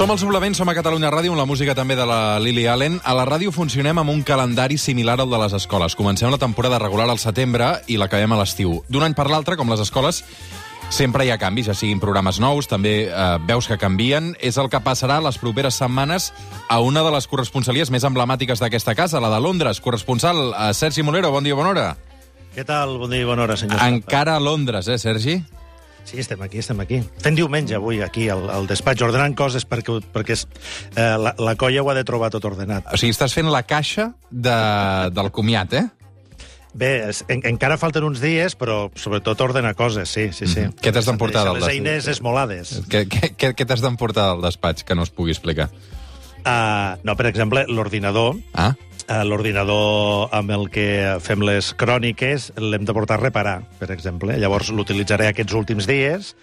Som al Suplement, som a Catalunya Ràdio, amb la música també de la Lily Allen. A la ràdio funcionem amb un calendari similar al de les escoles. Comencem la temporada regular al setembre i l'acabem a l'estiu. D'un any per l'altre, com les escoles, sempre hi ha canvis, ja siguin programes nous, també eh, veus que canvien. És el que passarà les properes setmanes a una de les corresponsalies més emblemàtiques d'aquesta casa, la de Londres. Corresponsal, eh, Sergi Molero, bon dia, bona hora. Què tal? Bon dia i bona hora, senyor. Encara a Londres, eh, Sergi? Sí, estem aquí, estem aquí. Fent diumenge avui aquí al, al despatx, ordenant coses perquè, perquè és, eh, la, la colla ho ha de trobar tot ordenat. O sigui, estàs fent la caixa de, del comiat, eh? Bé, es, en, encara falten uns dies, però sobretot ordenar coses, sí, sí, sí. Mhm. Què t'has d'emportar del Les des- eines esmolades. Què, què, què t'has d'emportar del despatx que no es pugui explicar? Uh, no, per exemple, l'ordinador, Ah? Uh, l'ordinador amb el que fem les cròniques l'hem de portar a reparar, per exemple. Llavors l'utilitzaré aquests últims dies,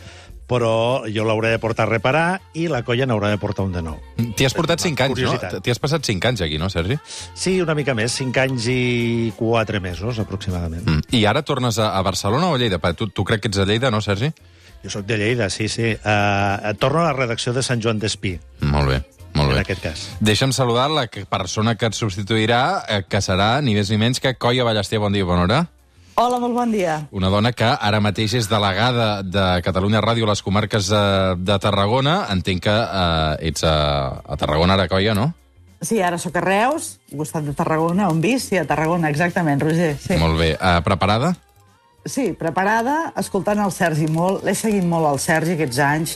però jo l'hauré de portar a reparar i la colla n'haurà de portar un de nou. T'hi has portat 5 anys, Curiositat. no? T'hi has passat 5 anys aquí, no, Sergi? Sí, una mica més, 5 anys i 4 mesos, aproximadament. Mm. I ara tornes a, a Barcelona o a Lleida? Tu, tu crec que ets de Lleida, no, Sergi? Jo sóc de Lleida, sí, sí. Uh, torno a la redacció de Sant Joan d'Espí, Molt bé, en aquest cas. Deixa'm saludar la persona que et substituirà, eh, que serà ni més ni menys que Coia Ballester. Bon dia, bona hora. Hola, molt bon dia. Una dona que ara mateix és delegada de Catalunya Ràdio a les comarques de, de Tarragona. Entenc que eh, ets a, a Tarragona ara, Coia, no? Sí, ara sóc a Reus, al costat de Tarragona, on visc, sí, a Tarragona, exactament, Roger. Sí, Molt bé. Eh, preparada? Sí preparada, escoltant el Sergi molt. L'he seguit molt al Sergi aquests anys.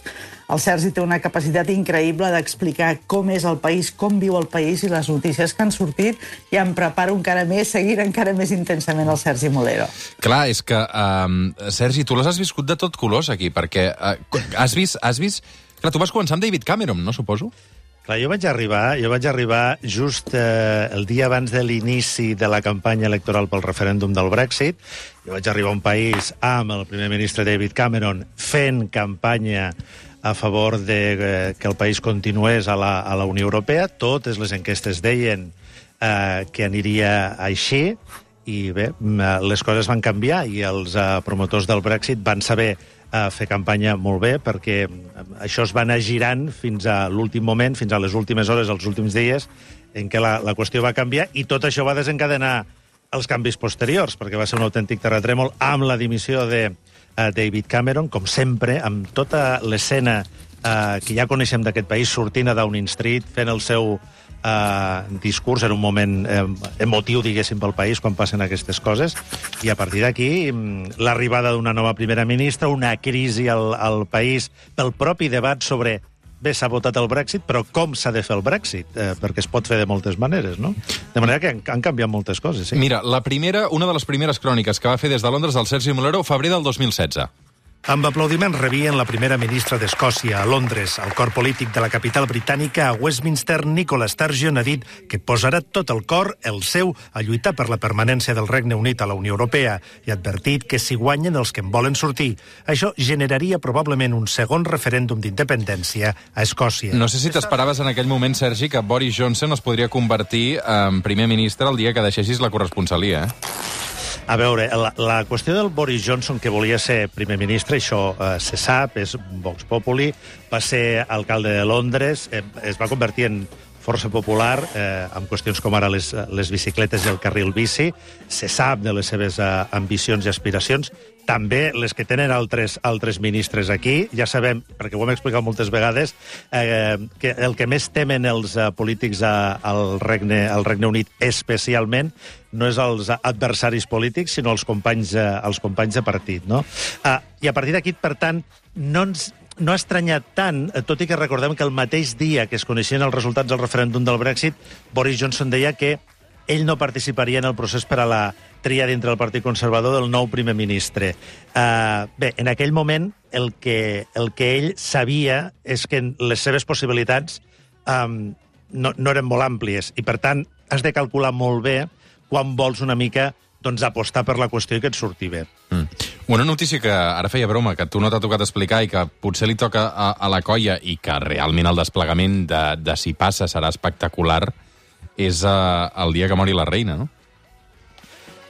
El Sergi té una capacitat increïble d'explicar com és el país, com viu el país i les notícies que han sortit i em preparo encara més, seguir encara més intensament el Sergi Molero. Clar, és que, um, Sergi, tu les has viscut de tot colors aquí, perquè uh, has vist... Has vist... Clar, tu vas començar amb David Cameron, no, suposo? Clar, jo vaig arribar, jo vaig arribar just eh, el dia abans de l'inici de la campanya electoral pel referèndum del Brexit. Jo vaig arribar a un país amb el primer ministre David Cameron fent campanya a favor de eh, que el país continués a la, a la Unió Europea. Totes les enquestes deien eh, que aniria així i bé, mm, les coses van canviar i els eh, promotors del Brexit van saber eh, fer campanya molt bé perquè mm, això es va anar girant fins a l'últim moment, fins a les últimes hores, els últims dies, en què la, la qüestió va canviar i tot això va desencadenar els canvis posteriors, perquè va ser un autèntic terratrèmol amb la dimissió de eh, David Cameron, com sempre, amb tota l'escena eh, que ja coneixem d'aquest país, sortint a Downing Street, fent el seu eh, discurs en un moment eh, emotiu, diguéssim, pel país, quan passen aquestes coses, i a partir d'aquí mm, l'arribada d'una nova primera ministra, una crisi al, al país pel propi debat sobre bé, s'ha votat el Brexit, però com s'ha de fer el Brexit? Eh, perquè es pot fer de moltes maneres, no? De manera que han, han canviat moltes coses, sí. Mira, la primera, una de les primeres cròniques que va fer des de Londres el Sergi Molero, febrer del 2016. Amb aplaudiments rebien la primera ministra d'Escòcia a Londres. El cor polític de la capital britànica a Westminster, Nicola Sturgeon, ha dit que posarà tot el cor, el seu, a lluitar per la permanència del Regne Unit a la Unió Europea i ha advertit que si guanyen els que en volen sortir, això generaria probablement un segon referèndum d'independència a Escòcia. No sé si t'esperaves en aquell moment, Sergi, que Boris Johnson es podria convertir en primer ministre el dia que deixessis la corresponsalia, eh? A veure, la, la qüestió del Boris Johnson, que volia ser primer ministre, això eh, se sap, és Vox Populi, va ser alcalde de Londres, eh, es va convertir en força popular eh, amb qüestions com ara les, les bicicletes i el carril bici. Se sap de les seves eh, ambicions i aspiracions. També les que tenen altres, altres ministres aquí. Ja sabem, perquè ho hem explicat moltes vegades, eh, que el que més temen els eh, polítics a, al, Regne, al Regne Unit especialment no és els adversaris polítics, sinó els companys, eh, els companys de partit. No? Eh, I a partir d'aquí, per tant, no ens no ha estranyat tant, eh, tot i que recordem que el mateix dia que es coneixien els resultats del referèndum del Brexit, Boris Johnson deia que ell no participaria en el procés per a la tria dintre del Partit Conservador del nou primer ministre. Uh, bé, en aquell moment el que, el que ell sabia és que les seves possibilitats um, no, no eren molt àmplies i, per tant, has de calcular molt bé quan vols una mica doncs, apostar per la qüestió i que et surti bé. Mm. Una notícia que ara feia broma, que tu no t'ha tocat explicar i que potser li toca a, a la colla i que realment el desplegament de, de si passa serà espectacular és uh, el dia que mori la reina, no?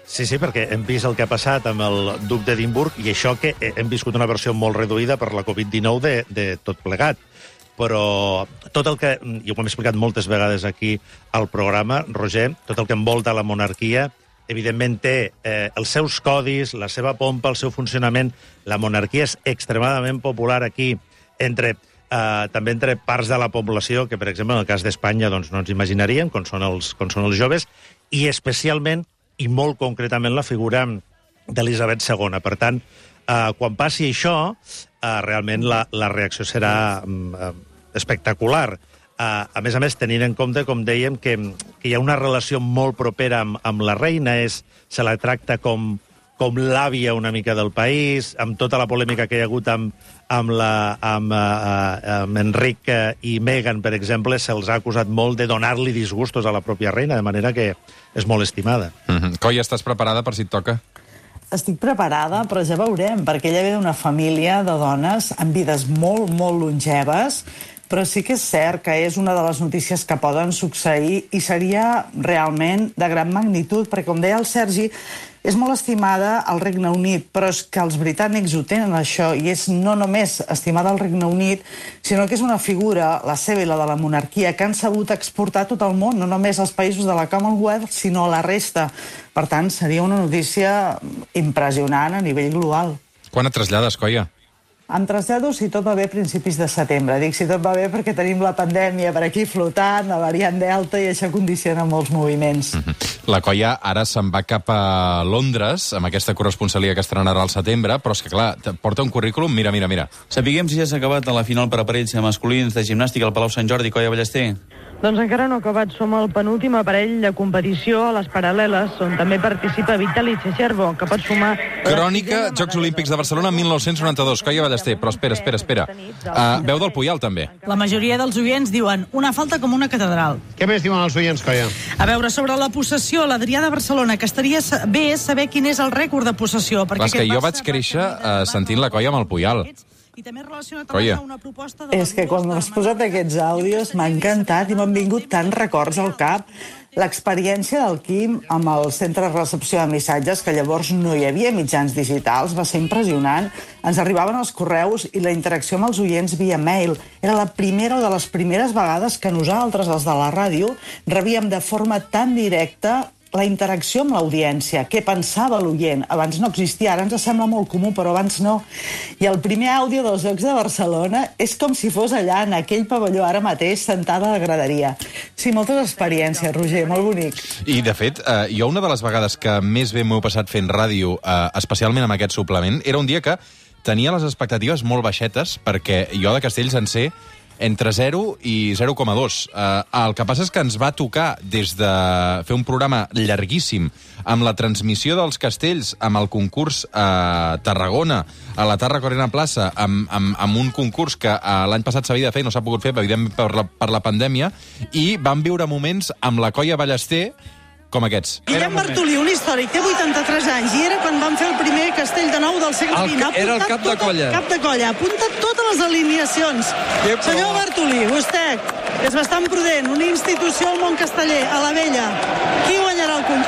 Sí, sí, perquè hem vist el que ha passat amb el duc d'Edimburg i això que hem viscut una versió molt reduïda per la Covid-19 de, de tot plegat. Però tot el que, i ho hem explicat moltes vegades aquí al programa, Roger, tot el que envolta la monarquia, evidentment té eh, els seus codis, la seva pompa, el seu funcionament. La monarquia és extremadament popular aquí entre eh, també entre parts de la població, que, per exemple, en el cas d'Espanya doncs, no ens imaginaríem, com són, els, com són els joves, i especialment i molt concretament la figura d'Elisabet II. Per tant, eh, quan passi això, eh, realment la, la reacció serà eh, espectacular. Eh, a més a més, tenint en compte, com dèiem, que, que hi ha una relació molt propera amb, amb la reina, és, se la tracta com, com l'àvia una mica del país, amb tota la polèmica que hi ha hagut amb, amb, la, amb, uh, amb Enric i Meghan, per exemple, se'ls ha acusat molt de donar-li disgustos a la pròpia reina, de manera que és molt estimada. Mm -hmm. Coi, estàs preparada per si et toca? Estic preparada, però ja veurem, perquè ella ve d'una família de dones amb vides molt, molt longeves, però sí que és cert que és una de les notícies que poden succeir i seria realment de gran magnitud, perquè, com deia el Sergi, és molt estimada al Regne Unit, però és que els britànics ho tenen, això, i és no només estimada al Regne Unit, sinó que és una figura, la seva i la de la monarquia, que han sabut exportar tot el món, no només als països de la Commonwealth, sinó a la resta. Per tant, seria una notícia impressionant a nivell global. Quan et trasllades, Coia? Em trasllado, si tot va bé, a principis de setembre. Dic si tot va bé perquè tenim la pandèmia per aquí flotant, la variant Delta, i això condiciona molts moviments. Mm -hmm. La Coia ara se'n va cap a Londres, amb aquesta corresponsalia que estrenarà al setembre, però és que, clar, porta un currículum, mira, mira, mira. Sapiguem si ja s'ha acabat la final per aparells masculins de gimnàstica al Palau Sant Jordi, Coia Ballester. Doncs encara no ha acabat. Som el penúltim aparell de competició a les paral·leles, on també participa Vitali Xexerbo, que pot sumar... Crònica, Jocs Olímpics de Barcelona 1992. Coia Ballester, però espera, espera, espera. Uh, veu del Puyal, també. La majoria dels oients diuen una falta com una catedral. Què més diuen els oients, Coia? A veure, sobre la possessió, l'Adrià de Barcelona, que estaria bé saber quin és el rècord de possessió. Perquè Clar, que jo vaig créixer uh, sentint la Coia amb el Puyal. I també relacionat Coia. amb una proposta de... És que quan m'has posat aquests àudios m'ha encantat i m'han vingut tants records al cap. L'experiència del Quim amb el centre de recepció de missatges, que llavors no hi havia mitjans digitals, va ser impressionant. Ens arribaven els correus i la interacció amb els oients via mail. Era la primera o de les primeres vegades que nosaltres, els de la ràdio, rebíem de forma tan directa la interacció amb l'audiència, què pensava l'oient. Abans no existia, ara ens sembla molt comú, però abans no. I el primer àudio dels Jocs de Barcelona és com si fos allà, en aquell pavelló, ara mateix, sentada a la graderia. Sí, moltes experiències, Roger, molt bonic. I, de fet, eh, jo una de les vegades que més bé m'ho he passat fent ràdio, eh, especialment amb aquest suplement, era un dia que tenia les expectatives molt baixetes, perquè jo de Castells en sé entre 0 i 0,2. Uh, el que passa és que ens va tocar des de fer un programa llarguíssim amb la transmissió dels castells, amb el concurs a Tarragona, a la Tarra Corena Plaça, amb, amb, amb un concurs que uh, l'any passat s'havia de fer i no s'ha pogut fer, evidentment, per la, per la pandèmia, i vam viure moments amb la Colla Ballester com aquests. Guillem Bartolí, un històric, té 83 anys, i era quan van fer el primer castell de nou del segle El XX. ca- era el cap de colla. Cap de colla, ha apuntat totes les alineacions. Que. Senyor Bartolí, vostè és bastant prudent, una institució al món casteller, a la vella. Qui guanyarà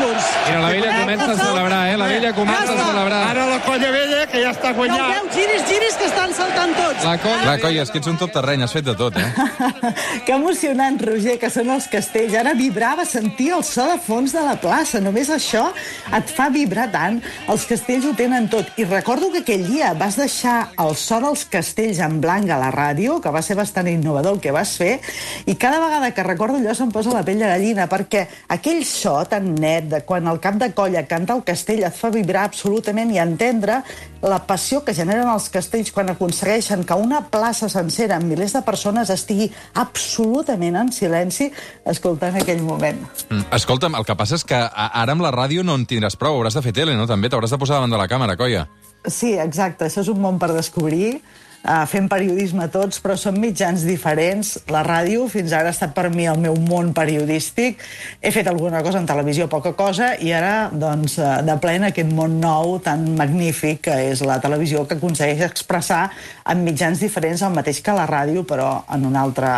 concurs? Mira, la vella comença a celebrar, eh? La vella comença a celebrar. Ara la colla vella, que ja està Ja guanyant. veu, giris, giris, que estan saltant tots. La colla... Clar, Colla, és que ets un tot terreny, has fet de tot, eh? que emocionant, Roger, que són els castells. Ara vibrava sentir el so de fons de la plaça. Només això et fa vibrar tant. Els castells ho tenen tot. I recordo que aquell dia vas deixar el so dels castells en blanc a la ràdio, que va ser bastant innovador el que vas fer, i cada vegada que recordo allò se'm posa la pell de gallina, perquè aquell so tan net de quan el cap de colla canta el castell et fa vibrar absolutament i entendre la passió que generen els castells quan aconsegueixen que una plaça sencera amb milers de persones estigui absolutament en silenci escoltant aquell moment. Mm. Escolta'm, el que passa és que ara amb la ràdio no en tindràs prou, hauràs de fer tele, no? També t'hauràs de posar davant de la càmera, Coia. Sí, exacte, això és un món per descobrir. Uh, fem periodisme tots, però són mitjans diferents. La ràdio fins ara ha estat per mi el meu món periodístic. He fet alguna cosa en televisió, poca cosa, i ara, doncs, uh, de ple en aquest món nou tan magnífic que és la televisió, que aconsegueix expressar en mitjans diferents el mateix que la ràdio, però en un altre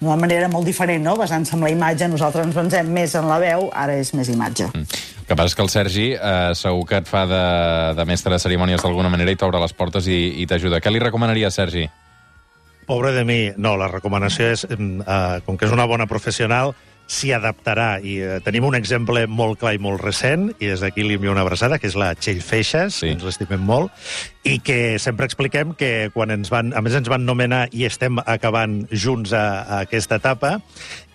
d'una manera molt diferent, no? basant-se en la imatge. Nosaltres ens basem més en la veu, ara és més imatge. El que passa és que el Sergi eh, segur que et fa de, de mestre de cerimònies d'alguna manera i t'obre les portes i, i t'ajuda. Què li recomanaria, Sergi? Pobre de mi. No, la recomanació és, eh, com que és una bona professional, s'hi adaptarà. I eh, tenim un exemple molt clar i molt recent, i des d'aquí li envio una abraçada, que és la Txell Feixas, Sí. ens l'estimem molt, i que sempre expliquem que quan ens van... A més, ens van nomenar i estem acabant junts a, a aquesta etapa,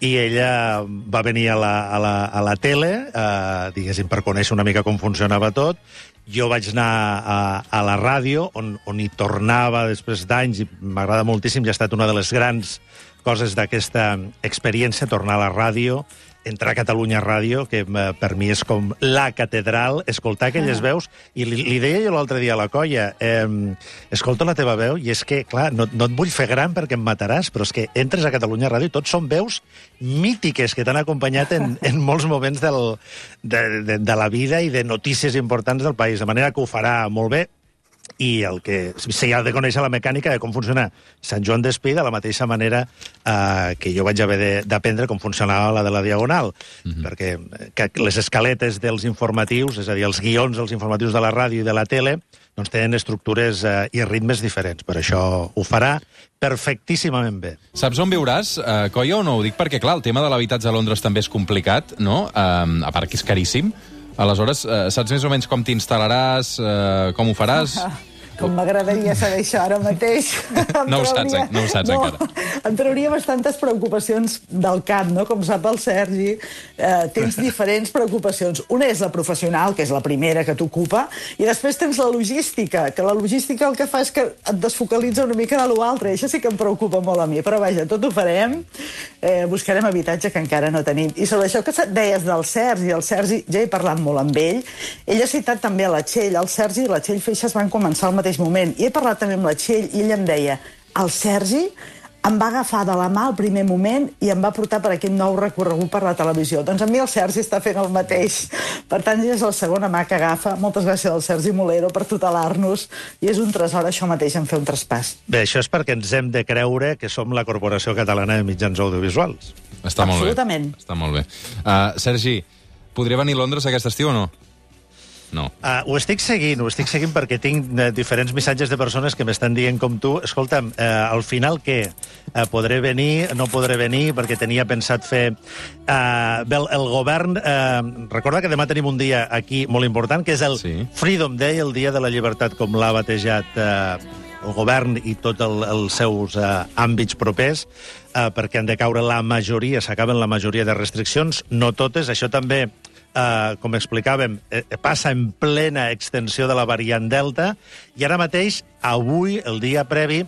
i ella va venir a la, a la, a la tele, eh, diguéssim, per conèixer una mica com funcionava tot, jo vaig anar a, a la ràdio, on, on hi tornava després d'anys, i m'agrada moltíssim, i ha estat una de les grans coses d'aquesta experiència, tornar a la ràdio, entrar a Catalunya Ràdio, que eh, per mi és com la catedral, escoltar aquelles veus, i li, li deia jo l'altre dia a la colla, eh, escolta la teva veu, i és que, clar, no, no et vull fer gran perquè em mataràs, però és que entres a Catalunya Ràdio i tots són veus mítiques que t'han acompanyat en, en molts moments del, de, de, de la vida i de notícies importants del país, de manera que ho farà molt bé, i el que s'hi ha de conèixer la mecànica de com funciona Sant Joan d'Espí de la mateixa manera eh, que jo vaig haver de- d'aprendre com funcionava la de la Diagonal, mm -hmm. perquè eh, que les escaletes dels informatius, és a dir, els guions dels informatius de la ràdio i de la tele, doncs tenen estructures eh, i ritmes diferents. Per això ho farà perfectíssimament bé. Saps on viuràs, uh, Coia, o no? Ho dic perquè, clar, el tema de l'habitatge a Londres també és complicat, no? Um, a part que és caríssim. Aleshores, uh, saps més o menys com t'instal·laràs, uh, com ho faràs? Com m'agradaria saber això ara mateix. No ho saps, trauria- no ho saps encara. Em trauria bastantes preocupacions del cap, no? Com sap el Sergi, eh, tens diferents preocupacions. Una és la professional, que és la primera que t'ocupa, i després tens la logística, que la logística el que fa és que et desfocalitza una mica de l'altre, i això sí que em preocupa molt a mi. Però vaja, tot ho farem, eh, buscarem habitatge que encara no tenim. I sobre això que deies del Sergi, el Sergi, ja he parlat molt amb ell, ell ha citat també la Txell, el Sergi i la Txell Feixes van començar al mateix moment, i he parlat també amb la Txell, i ell em deia, el Sergi em va agafar de la mà al primer moment i em va portar per aquest nou recorregut per la televisió. Doncs a mi el Sergi està fent el mateix. Per tant, ja és la segona mà que agafa. Moltes gràcies al Sergi Molero per tutelar-nos i és un tresor això mateix en fer un traspàs. Bé, això és perquè ens hem de creure que som la Corporació Catalana de Mitjans Audiovisuals. Està molt bé. Està molt bé. Uh, Sergi, podria venir a Londres aquest estiu o no? No. Uh, ho estic seguint, ho estic seguint perquè tinc uh, diferents missatges de persones que m'estan dient com tu, escolta'm, uh, al final què? Uh, podré venir, no podré venir, perquè tenia pensat fer... Uh, bé, el, el govern... Uh, recorda que demà tenim un dia aquí molt important, que és el Sí. Freedom Day, el dia de la llibertat, com l'ha batejat uh, el govern i tots el, els seus uh, àmbits propers, uh, perquè han de caure la majoria, s'acaben la majoria de restriccions, no totes, això també eh, com explicàvem, eh, passa en plena extensió de la variant Delta, i ara mateix, avui, el dia previ,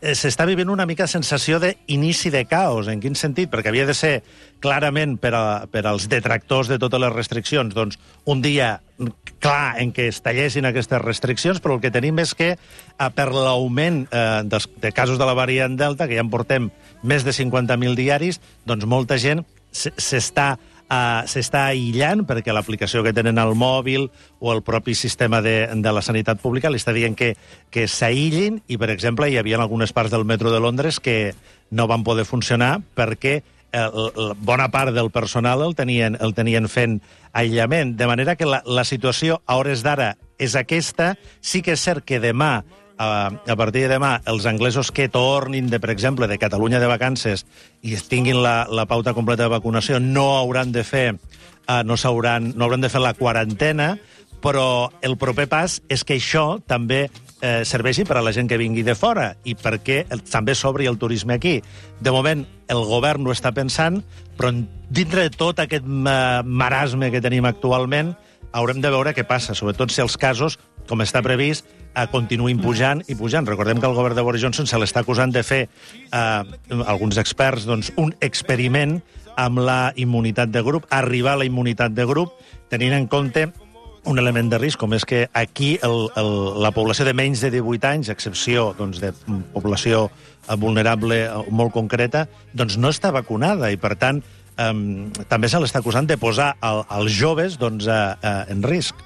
eh, s'està vivint una mica sensació d'inici de caos. En quin sentit? Perquè havia de ser clarament per, a, per als detractors de totes les restriccions, doncs un dia clar en què es tallessin aquestes restriccions, però el que tenim és que eh, per l'augment eh, de casos de la variant Delta, que ja en portem més de 50.000 diaris, doncs molta gent s'està uh, s'està aïllant perquè l'aplicació que tenen al mòbil o el propi sistema de, de la sanitat pública li està dient que, que s'aïllin i, per exemple, hi havia algunes parts del metro de Londres que no van poder funcionar perquè eh, la bona part del personal el tenien, el tenien fent aïllament. De manera que la, la situació a hores d'ara és aquesta. Sí que és cert que demà a, a partir de demà, els anglesos que tornin, de, per exemple, de Catalunya de vacances i tinguin la, la pauta completa de vacunació, no hauran de fer, uh, no, s'hauran, no hauran de fer la quarantena, però el proper pas és que això també eh, serveixi per a la gent que vingui de fora i perquè el, també s'obri el turisme aquí. De moment, el govern ho està pensant, però dintre de tot aquest ma- marasme que tenim actualment, haurem de veure què passa, sobretot si els casos, com està previst, eh, continuïn pujant i pujant. Recordem que el govern de Boris Johnson se l'està acusant de fer, eh, alguns experts, doncs, un experiment amb la immunitat de grup, arribar a la immunitat de grup, tenint en compte un element de risc, com és que aquí el, el, la població de menys de 18 anys, a excepció doncs, de població eh, vulnerable eh, molt concreta, doncs no està vacunada i, per tant, um, també se l'està acusant de posar el, els joves doncs, a, a, en risc.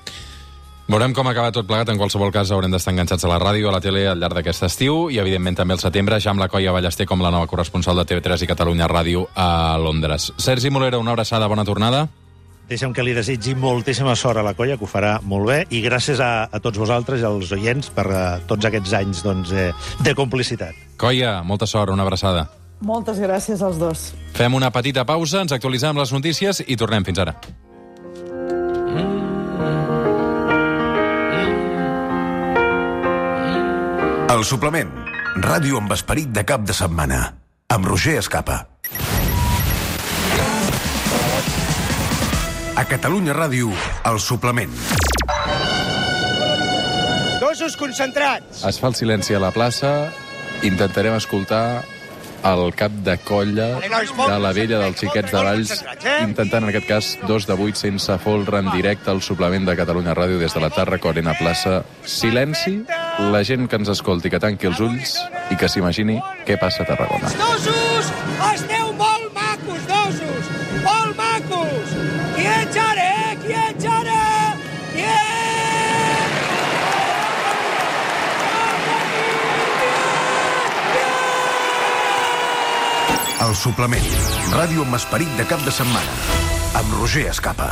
Veurem com acaba tot plegat. En qualsevol cas, haurem d'estar enganxats a la ràdio, a la tele, al llarg d'aquest estiu i, evidentment, també al setembre, ja amb la Coia Ballester com la nova corresponsal de TV3 i Catalunya Ràdio a Londres. Sergi Molera, una abraçada, bona tornada. Deixa'm que li desitgi moltíssima sort a la colla, que ho farà molt bé, i gràcies a, a tots vosaltres i als oients per uh, tots aquests anys doncs, eh, de complicitat. Coia, molta sort, una abraçada. Moltes gràcies als dos. Fem una petita pausa, ens actualitzem les notícies i tornem fins ara. El suplement. Ràdio amb esperit de cap de setmana. Amb Roger Escapa. A Catalunya Ràdio, el suplement. Dosos concentrats. Es fa el silenci a la plaça, intentarem escoltar el cap de colla de la vella dels xiquets de Valls, intentant, en aquest cas, dos de vuit sense folre en directe al suplement de Catalunya Ràdio des de la Tàrraco Arena Plaça. Silenci, la gent que ens escolti, que tanqui els ulls i que s'imagini què passa a Tarragona. Dosos, esteu molt El suplement. Ràdio amb esperit de cap de setmana. Amb Roger Escapa.